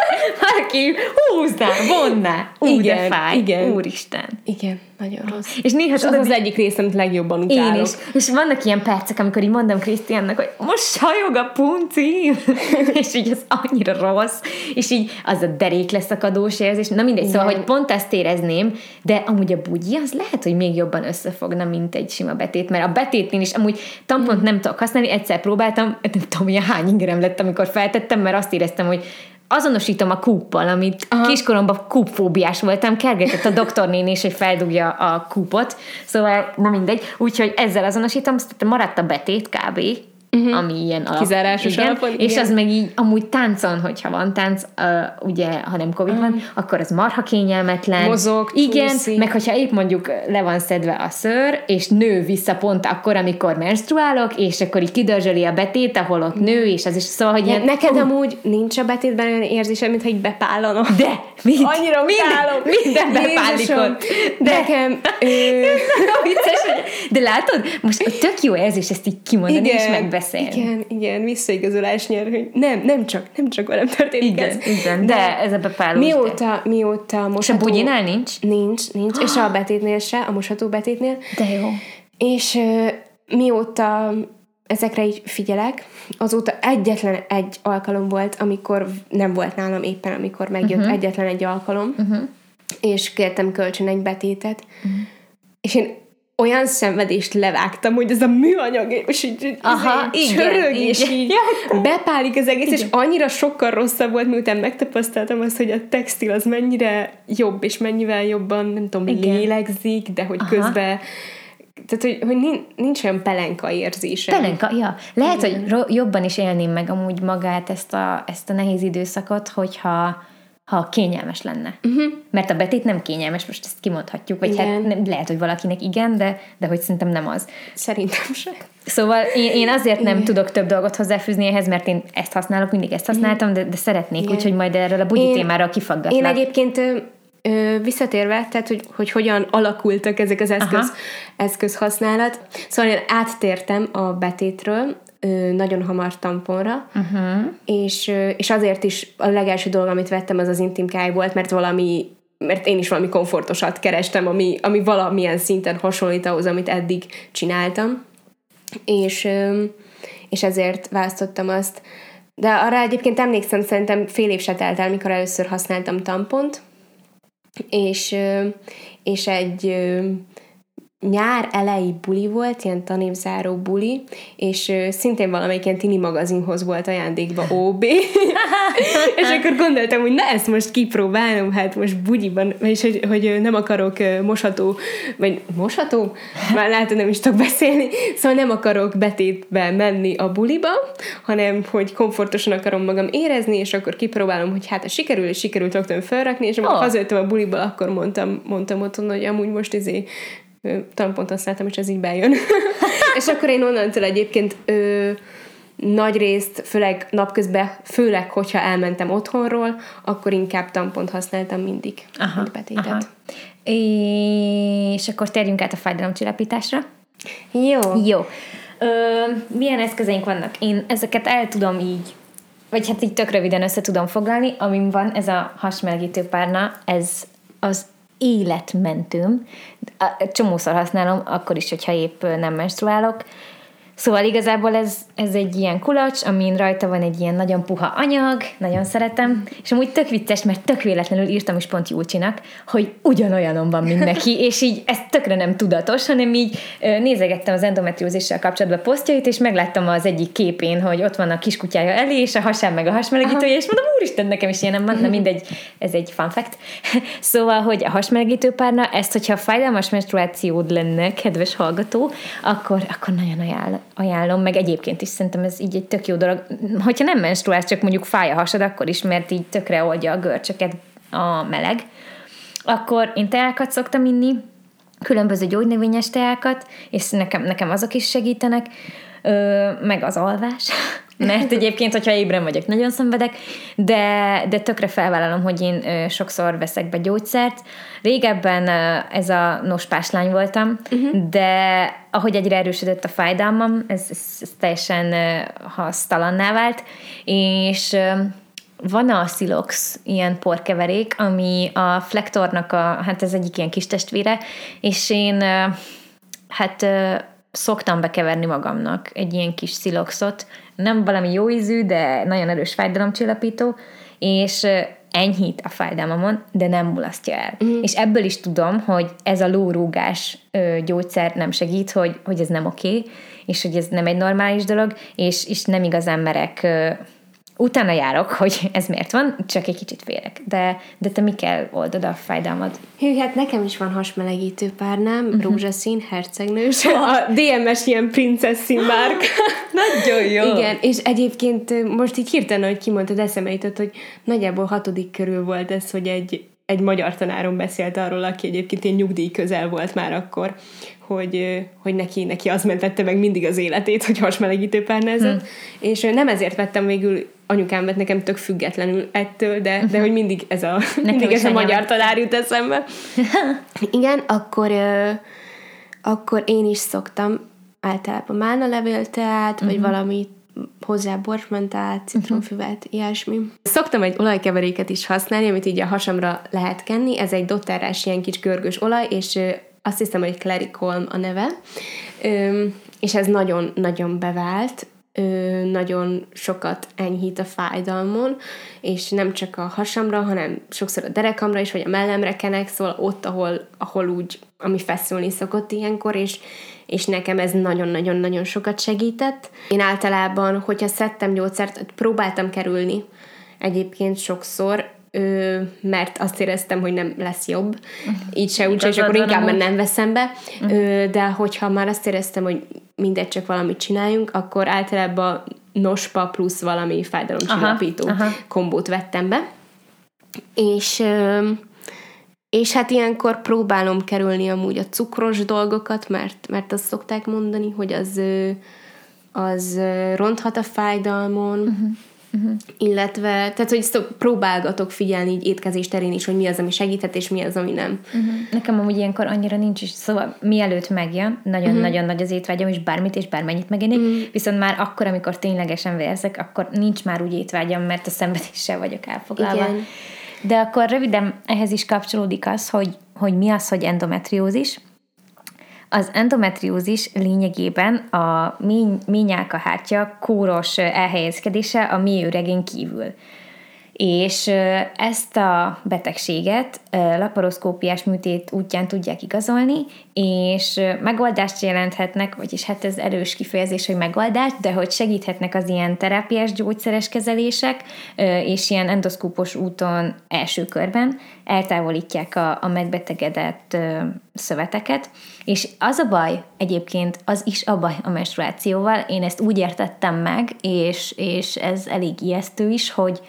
A: (laughs) valaki húzná, vonná. Ú, igen, de fáj. Igen. Úristen.
B: Igen, nagyon rossz.
A: És néha
B: az az egyik részem, amit legjobban utálok. Én is.
A: És vannak ilyen percek, amikor így mondom Krisztiánnak, hogy most sajog a punci, (laughs) és így az annyira rossz, és így az a derék leszakadós érzés. Na mindegy, szóval, igen. szóval, hogy pont ezt érezném, de amúgy a bugyi az lehet, hogy még jobban összefogna, mint egy sima betét, mert a betétnél is amúgy tampont mm. nem tudok használni, egyszer próbáltam, nem tudom, hogy hány ingerem lett, amikor feltettem, mert azt éreztem, hogy azonosítom a kúppal, amit Aha. kiskoromban kúpfóbiás voltam, kergetett a doktornéni is, hogy feldugja a kúpot, szóval na mindegy, úgyhogy ezzel azonosítom, maradt a betét kb., uh-huh. ami ilyen
B: alap. Kizárásos igen, alapon.
A: És igen. az meg így amúgy táncon, hogyha van tánc, uh, ugye, ha nem Covid uh-huh. van, akkor az marha kényelmetlen.
B: Mozog,
A: Igen, csúszik. meg hogyha épp mondjuk le van szedve a szőr, és nő vissza pont akkor, amikor menstruálok, és akkor így kidörzsöli a betét, ahol ott nő, és az is szóval, hogy
B: ilyen, Neked uh, amúgy nincs a betétben olyan érzése, mintha így bepállanak.
A: De!
B: Mit? Annyira.
A: Minden, minden bepállikott.
B: De nekem... Ö... (laughs)
A: vicces, de látod? Most tök jó érzés ezt így kimondani, Igen. és meg beszélni.
B: Igen, igen, visszaigazolás nyer, hogy nem, nem csak, nem csak velem történik
A: igen,
B: ez.
A: Igen, de, de ez a bepálós.
B: Mióta, mióta mosható...
A: És a bugyinál nincs?
B: Nincs, nincs, és a betétnél se, a mosható betétnél.
A: De jó.
B: És uh, mióta ezekre így figyelek, azóta egyetlen egy alkalom volt, amikor nem volt nálam éppen, amikor megjött uh-huh. egyetlen egy alkalom, uh-huh. és kértem kölcsön egy betétet, uh-huh. és én olyan szenvedést levágtam, hogy ez a műanyag, és így Aha, igen, csörög, igen. és így ja. (laughs) bepálik az egész, igen. és annyira sokkal rosszabb volt, miután megtapasztaltam azt, hogy a textil az mennyire jobb, és mennyivel jobban, nem tudom, igen. lélegzik, de hogy Aha. közben tehát, hogy, hogy nincs olyan pelenka érzése.
A: Pelenka, ja. Lehet, Igen. hogy jobban is élném meg amúgy magát ezt a, ezt a nehéz időszakot, hogyha ha kényelmes lenne. Uh-huh. Mert a betét nem kényelmes, most ezt kimondhatjuk, vagy hát igen. hát nem, lehet, hogy valakinek igen, de, de hogy szerintem nem az.
B: Szerintem sem.
A: Szóval én, én azért nem igen. tudok több dolgot hozzáfűzni ehhez, mert én ezt használok, mindig ezt használtam, de, de szeretnék, úgyhogy majd erről a bugyi én, témára kifaggatlak.
B: Én egyébként ö, visszatérve, tehát hogy, hogy hogyan alakultak ezek az eszköz, eszközhasználat. Szóval én áttértem a betétről, nagyon hamar tamponra, uh-huh. és, és azért is a legelső dolog, amit vettem, az az intimkáj volt, mert valami mert én is valami komfortosat kerestem, ami, ami valamilyen szinten hasonlít ahhoz, amit eddig csináltam, és, és ezért választottam azt. De arra egyébként emlékszem, szerintem fél év se telt el, mikor először használtam tampont, és, és egy nyár elejé buli volt, ilyen tanévzáró buli, és szintén valamelyik ilyen tini magazinhoz volt ajándékba OB, (laughs) (laughs) és akkor gondoltam, hogy na ezt most kipróbálom, hát most bugyiban, és hogy, hogy nem akarok mosható, vagy mosható? Már látod, nem is tudok beszélni, szóval nem akarok betétbe menni a buliba, hanem hogy komfortosan akarom magam érezni, és akkor kipróbálom, hogy hát a sikerül, és sikerült rögtön felrakni, és amikor oh. hazajöttem a buliba, akkor mondtam, mondtam otthon, hogy amúgy most izé tampont használtam, és ez így bejön. (laughs) és akkor én onnantól egyébként ö, nagy részt, főleg napközben, főleg, hogyha elmentem otthonról, akkor inkább tampont használtam mindig, aha, mint betétet. Aha.
A: És akkor térjünk át a fájdalomcsillapításra.
B: Jó.
A: Jó. Ö, milyen eszközeink vannak? Én ezeket el tudom így, vagy hát így tök röviden össze tudom foglalni. Amim van, ez a hasmelegítő párna, ez az életmentőm. Csomószor használom, akkor is, hogyha épp nem menstruálok. Szóval igazából ez, ez egy ilyen kulacs, amin rajta van egy ilyen nagyon puha anyag, nagyon szeretem, és amúgy tök vicces, mert tök véletlenül írtam is pont Júlcsinak, hogy ugyanolyanon van, mint neki, (laughs) és így ez tökre nem tudatos, hanem így nézegettem az endometriózissal kapcsolatban posztjait, és megláttam az egyik képén, hogy ott van a kiskutyája elé, és a hasán meg a hasmelegítője, és mondom, úristen, nekem is ilyen nem, nem mindegy, ez egy fun fact. (laughs) szóval, hogy a hasmelegítő párna, ezt, hogyha fájdalmas menstruációd lenne, kedves hallgató, akkor, akkor nagyon ajánlom ajánlom, meg egyébként is szerintem ez így egy tök jó dolog. Hogyha nem menstruálsz, csak mondjuk fáj a hasad, akkor is, mert így tökre oldja a görcsöket a meleg. Akkor én teákat szoktam inni, különböző gyógynövényes teákat, és nekem, nekem azok is segítenek, ö, meg az alvás, (laughs) mert egyébként, hogyha ébren vagyok, nagyon szenvedek, de, de tökre felvállalom, hogy én ö, sokszor veszek be gyógyszert. Régebben ö, ez a nospáslány voltam, uh-huh. de ahogy egyre erősödött a fájdalmam, ez, ez, ez teljesen ö, hasztalanná vált, és ö, van a Silox ilyen porkeverék, ami a Flektornak a, hát ez egyik ilyen kis testvére, és én hát szoktam bekeverni magamnak egy ilyen kis sziloxot, nem valami jó ízű, de nagyon erős fájdalomcsillapító, és enyhít a fájdalmamon, de nem mulasztja el. Mm. És ebből is tudom, hogy ez a lórúgás ö, gyógyszer nem segít, hogy, hogy ez nem oké, okay, és hogy ez nem egy normális dolog, és, és nem igazán merek ö, utána járok, hogy ez miért van, csak egy kicsit félek. De, de te kell oldod a fájdalmad?
B: Hű, hát nekem is van hasmelegítő párnám, uh-huh. rózsaszín, hercegnős, (laughs) a DMS ilyen princeszín márk. (laughs)
A: Nagyon jó!
B: Igen, és egyébként most így hirtelen, hogy kimondtad, eszembe jutott, hogy nagyjából hatodik körül volt ez, hogy egy, egy magyar tanárom beszélt arról, aki egyébként ilyen nyugdíj közel volt már akkor, hogy, hogy neki, neki az mentette meg mindig az életét, hogy hasmelegítő párnázott, hmm. és nem ezért vettem végül anyukám vett nekem tök függetlenül ettől, de, de hogy mindig ez a, mindig ez a magyar tanár jut eszembe. (laughs) Igen, akkor, akkor én is szoktam általában málna teát, uh-huh. vagy mhm. valami hozzá borsmentát, citromfüvet, uh-huh. ilyesmi. Szoktam egy olajkeveréket is használni, amit így a hasamra lehet kenni. Ez egy dotterás ilyen kis görgős olaj, és azt hiszem, hogy Clericolm a neve. És ez nagyon-nagyon bevált nagyon sokat enyhít a fájdalmon, és nem csak a hasamra, hanem sokszor a derekamra is, vagy a mellemre kenek, szóval ott, ahol, ahol úgy, ami feszülni szokott ilyenkor, és, és nekem ez nagyon-nagyon-nagyon sokat segített. Én általában, hogyha szedtem gyógyszert, próbáltam kerülni egyébként sokszor, ö, mert azt éreztem, hogy nem lesz jobb. Uh-huh. Így se úgy, és akkor inkább már nem veszem be. Uh-huh. Ö, de hogyha már azt éreztem, hogy mindegy, csak valamit csináljunk, akkor általában nospa plusz valami fájdalomcsillapító kombót vettem be. És ö, és hát ilyenkor próbálom kerülni amúgy a cukros dolgokat, mert, mert azt szokták mondani, hogy az, az ronthat a fájdalmon, uh-huh. Uh-huh. Illetve, tehát hogy ezt próbálgatok figyelni így étkezés terén is, hogy mi az, ami segíthet, és mi az, ami nem.
A: Uh-huh. Nekem amúgy ilyenkor annyira nincs is, szóval mielőtt megjön, nagyon-nagyon uh-huh. nagy az étvágyam, és bármit és bármennyit megennék, uh-huh. viszont már akkor, amikor ténylegesen vérzek, akkor nincs már úgy étvágyam, mert a szenvedéssel vagyok elfoglalva. Igen. De akkor röviden ehhez is kapcsolódik az, hogy, hogy mi az, hogy endometriózis, az endometriózis lényegében a ményálkahártya kóros elhelyezkedése a mélyüregén kívül és ezt a betegséget laparoszkópiás műtét útján tudják igazolni, és megoldást jelenthetnek, vagyis hát ez erős kifejezés, hogy megoldást, de hogy segíthetnek az ilyen terápiás gyógyszeres kezelések, és ilyen endoszkópos úton első körben eltávolítják a, a megbetegedett szöveteket, és az a baj egyébként, az is a baj a menstruációval, én ezt úgy értettem meg, és, és ez elég ijesztő is, hogy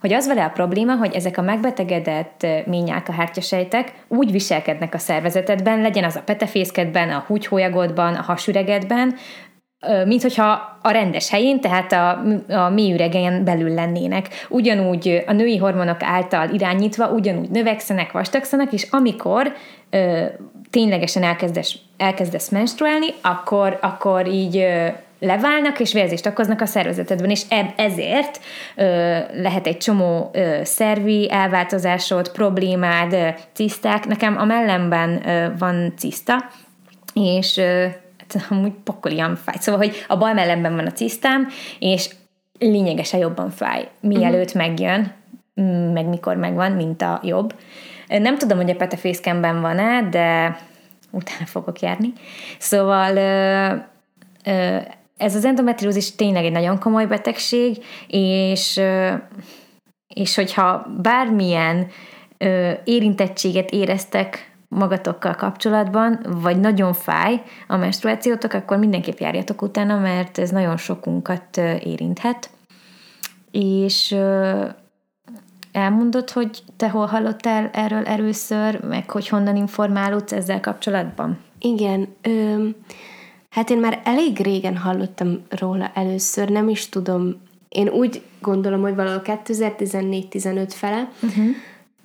A: hogy az vele a probléma, hogy ezek a megbetegedett ményálkahártyasejtek úgy viselkednek a szervezetedben, legyen az a petefészkedben, a húgyhólyagodban, a hasüregedben, mint hogyha a rendes helyén, tehát a, a mélyüregen belül lennének. Ugyanúgy a női hormonok által irányítva, ugyanúgy növekszenek, vastagszanak, és amikor ö, ténylegesen elkezdesz, elkezdesz menstruálni, akkor, akkor így ö, leválnak, és vérzést okoznak a szervezetedben, és ezért ö, lehet egy csomó ö, szervi elváltozásod, problémád, ö, ciszták. Nekem a mellemben ö, van ciszta, és ö, hát, amúgy pokolian fáj. Szóval, hogy a bal mellemben van a cisztám, és lényegesen jobban fáj, mielőtt uh-huh. megjön, meg mikor megvan, mint a jobb. Nem tudom, hogy a petefészkemben van-e, de utána fogok járni. Szóval ö, ö, ez az endometriózis tényleg egy nagyon komoly betegség, és, és hogyha bármilyen érintettséget éreztek magatokkal kapcsolatban, vagy nagyon fáj a menstruációtok, akkor mindenképp járjatok utána, mert ez nagyon sokunkat érinthet. És elmondod, hogy te hol hallottál erről először, meg hogy honnan informálódsz ezzel kapcsolatban?
B: Igen, ö, Hát én már elég régen hallottam róla először, nem is tudom. Én úgy gondolom, hogy valahol 2014-15 fele uh-huh.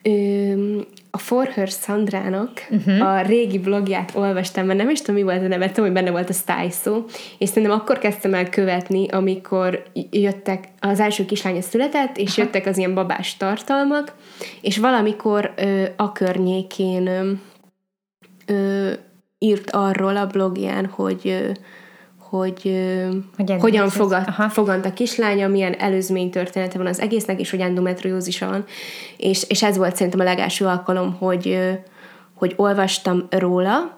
B: ö, a For Her Sandrának uh-huh. a régi blogját olvastam, mert nem is tudom, mi volt a neve, tudom, hogy benne volt a Style szó, és szerintem akkor kezdtem el követni, amikor jöttek, az első kislánya született, és uh-huh. jöttek az ilyen babás tartalmak, és valamikor ö, a környékén ö, ö, írt arról a blogján, hogy hogy, hogy hogyan fogad, fogant a kislánya, milyen előzmény története van az egésznek, és hogy endometriózisa van. És, és ez volt szerintem a legelső alkalom, hogy, hogy olvastam róla.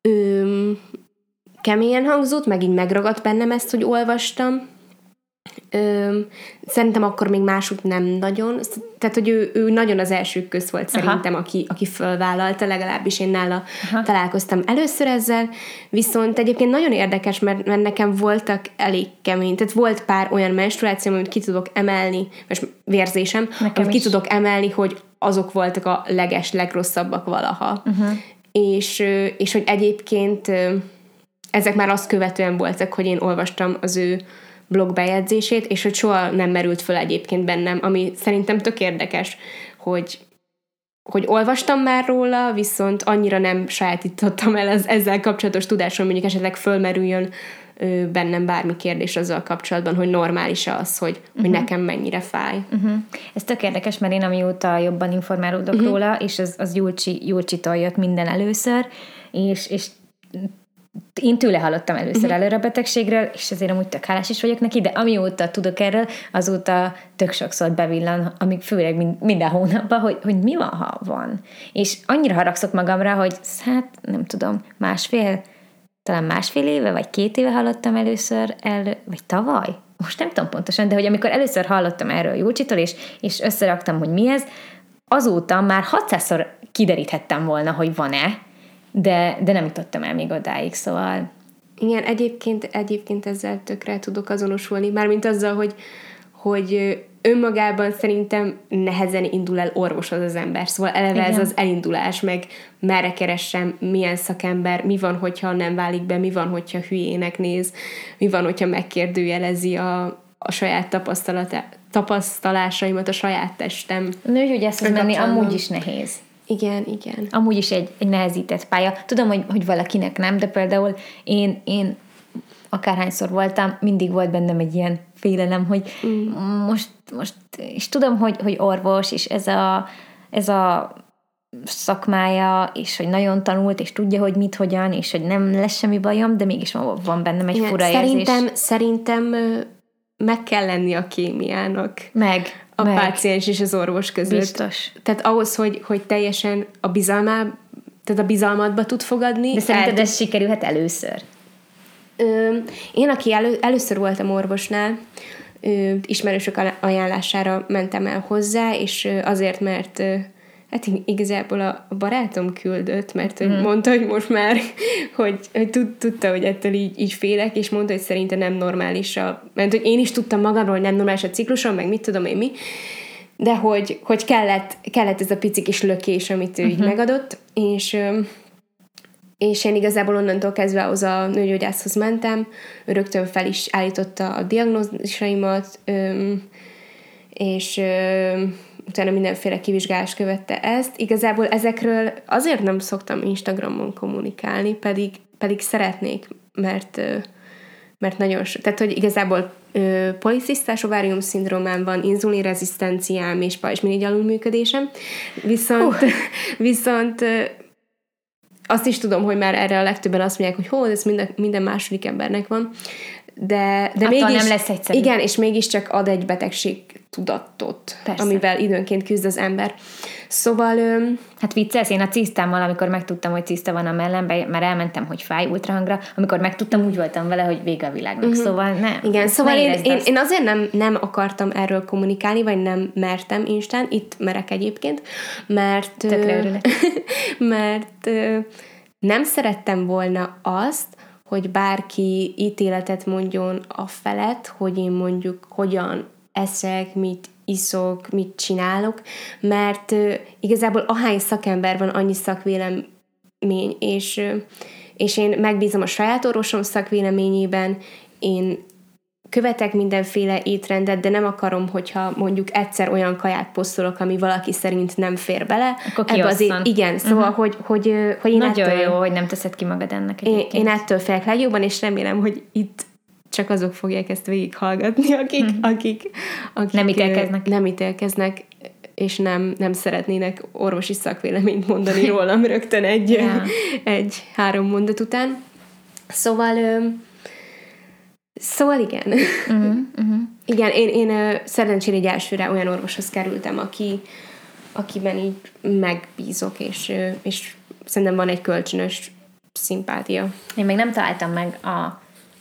B: Ö, keményen hangzott, meg így megragadt bennem ezt, hogy olvastam, Ö, szerintem akkor még másút nem nagyon, tehát hogy ő, ő nagyon az első köz volt szerintem, aki, aki fölvállalta, legalábbis én nála Aha. találkoztam először ezzel, viszont egyébként nagyon érdekes, mert, mert nekem voltak elég kemény, tehát volt pár olyan menstruáció, amit ki tudok emelni, most vérzésem, nekem amit is. ki tudok emelni, hogy azok voltak a leges, legrosszabbak valaha. Uh-huh. És, és hogy egyébként ezek már azt követően voltak, hogy én olvastam az ő blogbejegyzését, és hogy soha nem merült föl egyébként bennem, ami szerintem tök érdekes, hogy hogy olvastam már róla, viszont annyira nem sajátítottam el az ezzel kapcsolatos tudásom, mondjuk esetleg fölmerüljön ö, bennem bármi kérdés azzal kapcsolatban, hogy normális az, hogy, uh-huh. hogy mhm. nekem mennyire fáj.
A: Uh-huh. Ez tök érdekes, mert én amióta jobban informálódok uh-huh. róla, és az, az Julcsi, Julcsitól jött minden először, és, és én tőle hallottam először uh-huh. előre a betegségről, és ezért amúgy tök hálás is vagyok neki, de amióta tudok erről, azóta tök sokszor bevillan, amíg főleg minden hónapban, hogy, hogy mi van, ha van. És annyira haragszok magamra, hogy hát nem tudom, másfél, talán másfél éve, vagy két éve hallottam először el, vagy tavaly? Most nem tudom pontosan, de hogy amikor először hallottam erről Júcsitól, és, és összeraktam, hogy mi ez, azóta már 600-szor kideríthettem volna, hogy van-e, de, de nem jutottam el még odáig, szóval...
B: Igen, egyébként, egyébként ezzel tökre tudok azonosulni, mármint azzal, hogy, hogy önmagában szerintem nehezen indul el orvoshoz az ember, szóval eleve Igen. ez az elindulás, meg merre keressem, milyen szakember, mi van, hogyha nem válik be, mi van, hogyha hülyének néz, mi van, hogyha megkérdőjelezi a, a saját tapasztalásaimat, a saját testem.
A: Nő, hogy ezt menni amúgy is nehéz.
B: Igen, igen.
A: Amúgy is egy, egy nehezített pálya. Tudom, hogy, hogy valakinek nem, de például én, én akárhányszor voltam, mindig volt bennem egy ilyen félelem, hogy mm. most, most, és tudom, hogy, hogy orvos, és ez a, ez a szakmája, és hogy nagyon tanult, és tudja, hogy mit, hogyan, és hogy nem lesz semmi bajom, de mégis van bennem egy Igen, fura
B: szerintem, érzés. Szerintem meg kell lenni a kémiának.
A: Meg
B: a meg. páciens és az orvos között.
A: Biztos.
B: Tehát ahhoz, hogy, hogy teljesen a bizalmá, tehát a bizalmatba tud fogadni.
A: De szerinted el... ez sikerülhet először?
B: Ö, én, aki elő, először voltam orvosnál, ö, ismerősök ajánlására mentem el hozzá, és azért, mert Hát igazából a barátom küldött, mert mm. mondta, hogy most már, (laughs) hogy, hogy tud, tudta, hogy ettől így, így félek, és mondta, hogy szerintem nem normális a... Mert hogy én is tudtam magamról, hogy nem normális a ciklusom, meg mit tudom én mi, de hogy, hogy kellett, kellett ez a pici kis lökés, amit ő uh-huh. így mhm. megadott, és és én igazából onnantól kezdve az a nőgyógyászhoz mentem, ő rögtön fel is állította a diagnózisaimat, és utána mindenféle kivizsgálás követte ezt. Igazából ezekről azért nem szoktam Instagramon kommunikálni, pedig, pedig szeretnék, mert mert nagyon sok, tehát hogy igazából policisztás ovárium szindrómám van, inzulinrezisztenciám és pajzsmirigy alulműködésem, viszont, uh. (laughs) viszont azt is tudom, hogy már erre a legtöbben azt mondják, hogy hol, ez minden, minden második embernek van, de, de mégis,
A: nem lesz egyszerű.
B: Igen, és mégiscsak ad egy betegség tudatot, Persze. amivel időnként küzd az ember. Szóval... Öm,
A: hát viccelsz, én a cisztámmal, amikor megtudtam, hogy ciszta van a mellemben, mert elmentem, hogy fáj ultrahangra, amikor megtudtam, úgy voltam vele, hogy vége a világnak. Uh-huh. Szóval nem.
B: Igen, szóval én, én, én, azért nem, nem akartam erről kommunikálni, vagy nem mertem Instán, itt merek egyébként, mert...
A: Tökre (laughs)
B: mert nem szerettem volna azt, hogy bárki ítéletet mondjon a felett, hogy én mondjuk hogyan eszek, mit iszok, mit csinálok, mert igazából ahány szakember van, annyi szakvélemény, és, és én megbízom a saját orvosom szakvéleményében, én követek mindenféle étrendet, de nem akarom, hogyha mondjuk egyszer olyan kaját posztolok, ami valaki szerint nem fér bele.
A: Akkor Ebbe az é-
B: Igen, szóval, uh-huh. hogy, hogy, hogy én
A: Nagyon
B: ettől,
A: jó, hogy nem teszed ki magad ennek
B: én, én ettől félek legjobban, és remélem, hogy itt csak azok fogják ezt végighallgatni, akik, uh-huh. akik, akik
A: nem ítélkeznek.
B: Nem ítélkeznek, és nem, nem szeretnének orvosi szakvéleményt mondani rólam (laughs) rögtön egy, yeah. egy három mondat után. Szóval Szóval igen. Uh-huh, uh-huh. Igen, én, én szerencsére egy elsőre olyan orvoshoz kerültem, aki, akiben így megbízok, és, és szerintem van egy kölcsönös szimpátia.
A: Én még nem találtam meg a,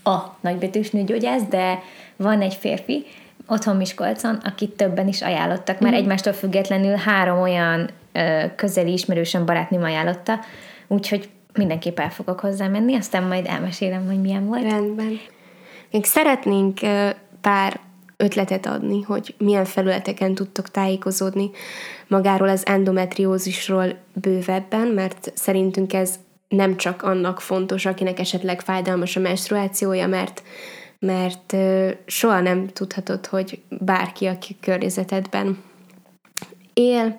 A: a nagybetűs nőgyógyász, de van egy férfi, otthon Miskolcon, akit többen is ajánlottak, mert uh-huh. egymástól függetlenül három olyan ö, közeli ismerősen barátnőm ajánlotta, úgyhogy mindenképp el fogok hozzá menni, aztán majd elmesélem, hogy milyen volt.
B: Rendben. Még szeretnénk pár ötletet adni, hogy milyen felületeken tudtok tájékozódni magáról az endometriózisról bővebben, mert szerintünk ez nem csak annak fontos, akinek esetleg fájdalmas a menstruációja, mert mert soha nem tudhatod, hogy bárki, aki környezetedben él,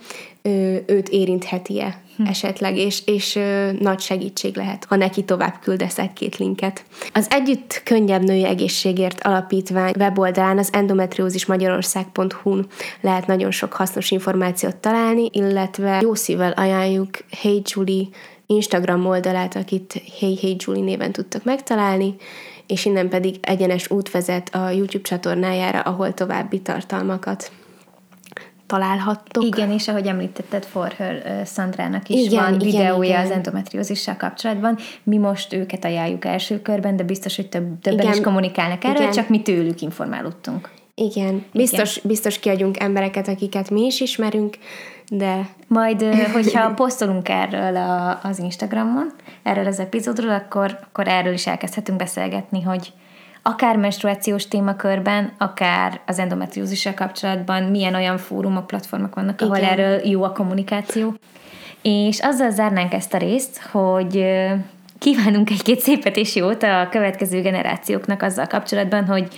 B: őt érintheti-e hm. esetleg, és, és nagy segítség lehet, ha neki tovább küldesz egy-két linket. Az Együtt Könnyebb Női Egészségért Alapítvány weboldalán az endometriózismagyarország.hu-n lehet nagyon sok hasznos információt találni, illetve jó szívvel ajánljuk Hey Julie Instagram oldalát, akit Hey Hey Julie néven tudtak megtalálni, és innen pedig egyenes út vezet a YouTube csatornájára, ahol további tartalmakat találhattok.
A: Igen, és ahogy említetted, For Her Szandrának is igen, van videója igen. az endometriózissal kapcsolatban. Mi most őket ajánljuk első körben, de biztos, hogy több, többen igen. is kommunikálnak erről, igen. csak mi tőlük informálódtunk.
B: Igen, biztos, igen. biztos kiadjunk embereket, akiket mi is ismerünk, de...
A: Majd, (laughs) hogyha posztolunk erről a, az Instagramon, erről az epizódról, akkor, akkor erről is elkezdhetünk beszélgetni, hogy, akár menstruációs témakörben, akár az endometriózissal kapcsolatban milyen olyan fórumok, platformok vannak, ahol Igen. erről jó a kommunikáció. És azzal zárnánk ezt a részt, hogy kívánunk egy-két szépet és jót a következő generációknak azzal kapcsolatban, hogy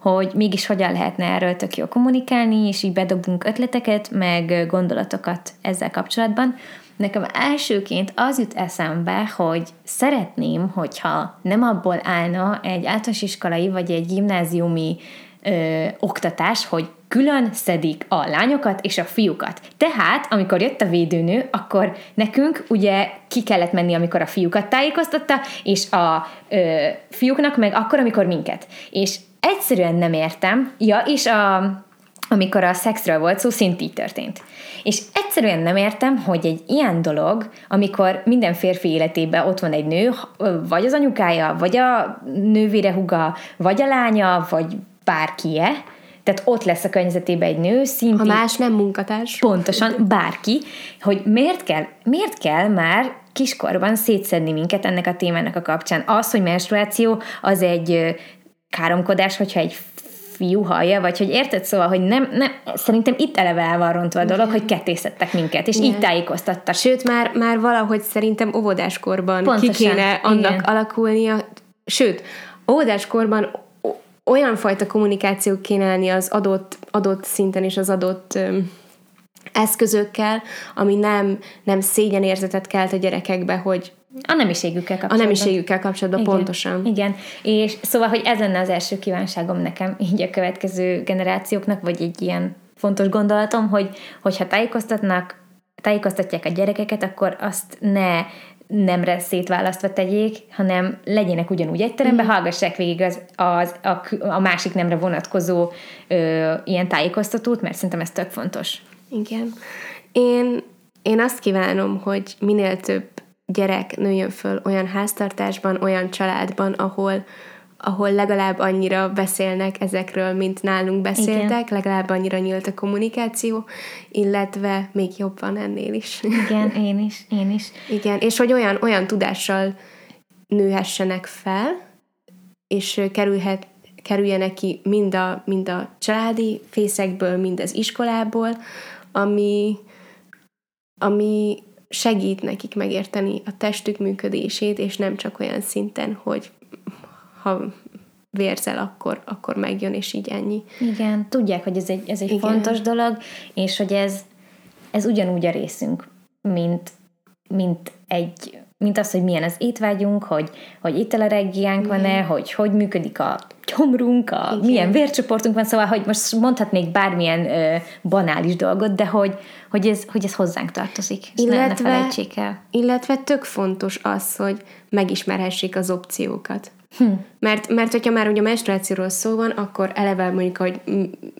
A: hogy mégis hogyan lehetne erről tök jó kommunikálni, és így bedobunk ötleteket, meg gondolatokat ezzel kapcsolatban. Nekem elsőként az jut eszembe, hogy szeretném, hogyha nem abból állna egy általános iskolai vagy egy gimnáziumi ö, oktatás, hogy külön szedik a lányokat és a fiúkat. Tehát, amikor jött a védőnő, akkor nekünk ugye ki kellett menni, amikor a fiúkat tájékoztatta, és a ö, fiúknak meg akkor, amikor minket. És egyszerűen nem értem. Ja, és a, amikor a szexről volt szó, szint így történt. És egyszerűen nem értem, hogy egy ilyen dolog, amikor minden férfi életében ott van egy nő, vagy az anyukája, vagy a nővére huga, vagy a lánya, vagy bárkie, tehát ott lesz a környezetében egy nő, szintén...
B: Ha más nem munkatárs.
A: Pontosan, (laughs) bárki, hogy miért kell, miért kell már kiskorban szétszedni minket ennek a témának a kapcsán. Az, hogy menstruáció, az egy káromkodás, hogyha egy fiú hallja, vagy hogy érted, szóval, hogy nem, nem szerintem itt eleve el van rontva a dolog, hogy kettészettek minket, és Igen. így tájékoztattak.
B: Sőt, már, már valahogy szerintem óvodáskorban Pontosan. ki kéne annak Igen. alakulnia, sőt, óvodáskorban olyan fajta kommunikáció kéne lenni az adott, adott szinten és az adott öm, eszközökkel, ami nem, nem szégyenérzetet kelt a gyerekekbe, hogy
A: a nemiségükkel kapcsolatban.
B: A nemiségükkel kapcsolatban,
A: igen,
B: pontosan.
A: Igen, és szóval, hogy ez lenne az első kívánságom nekem így a következő generációknak, vagy egy ilyen fontos gondolatom, hogy hogyha tájékoztatnak, tájékoztatják a gyerekeket, akkor azt ne nemre szétválasztva tegyék, hanem legyenek ugyanúgy egy teremben, mm. hallgassák végig az, az, a, a másik nemre vonatkozó ö, ilyen tájékoztatót, mert szerintem ez tök fontos.
B: Igen. Én, én azt kívánom, hogy minél több gyerek nőjön föl olyan háztartásban, olyan családban, ahol, ahol legalább annyira beszélnek ezekről, mint nálunk beszéltek, Igen. legalább annyira nyílt a kommunikáció, illetve még jobb van ennél is.
A: Igen, (laughs) én is, én is.
B: Igen, és hogy olyan, olyan tudással nőhessenek fel, és kerülhet, kerüljenek ki mind a, mind a családi fészekből, mind az iskolából, ami, ami segít nekik megérteni a testük működését, és nem csak olyan szinten, hogy ha vérzel, akkor, akkor megjön, és így ennyi.
A: Igen, tudják, hogy ez egy, ez egy Igen. fontos dolog, és hogy ez, ez ugyanúgy a részünk, mint, mint egy mint az, hogy milyen az étvágyunk, hogy, hogy ételereggiánk van-e, hogy hogy működik a gyomrunk, a, Igen. milyen vércsoportunk van, szóval, hogy most mondhatnék bármilyen ö, banális dolgot, de hogy, hogy, ez, hogy ez hozzánk tartozik, illetve, ne, ne el.
B: Illetve tök fontos az, hogy megismerhessék az opciókat. Hm. Mert, mert hogyha már ugye a menstruációról szó van, akkor eleve mondjuk, hogy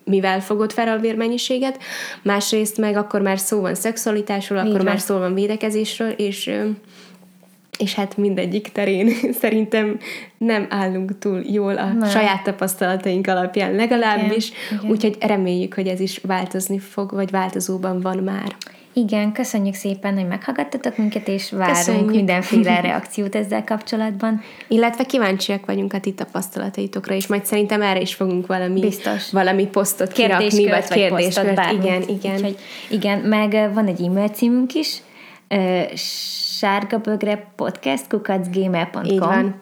B: mivel fogod fel a vérmennyiséget, másrészt meg akkor már szó van szexualitásról, akkor már szó van védekezésről, és és hát mindegyik terén (laughs) szerintem nem állunk túl jól a nem. saját tapasztalataink alapján legalábbis, úgyhogy reméljük, hogy ez is változni fog, vagy változóban van már.
A: Igen, köszönjük szépen, hogy meghallgattatok minket, és várunk köszönjük. mindenféle (laughs) reakciót ezzel kapcsolatban.
B: Illetve kíváncsiak vagyunk a ti tapasztalataitokra, és majd szerintem erre is fogunk valami, Biztos. valami posztot kirakni, vagy kérdést. Igen, igen. Úgyhogy,
A: igen, meg van egy e-mail címünk is, sárgabögre podcast kukacgmail.com Így van.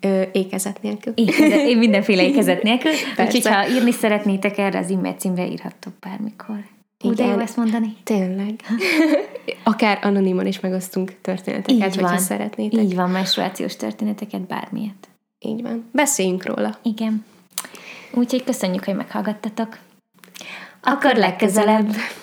B: Ö, ékezet nélkül.
A: Ékezet, én mindenféle ékezet nélkül. (laughs) Úgyhogy ha írni szeretnétek erre az e-mail címre, írhattok bármikor. Úgy de jó ezt mondani.
B: Tényleg. (laughs) Akár anonimon is megosztunk történeteket, Így van. szeretnétek.
A: Így van, menstruációs történeteket, bármilyet.
B: Így van. Beszéljünk róla.
A: Igen. Úgyhogy köszönjük, hogy meghallgattatok. Akkor legközelebb. legközelebb.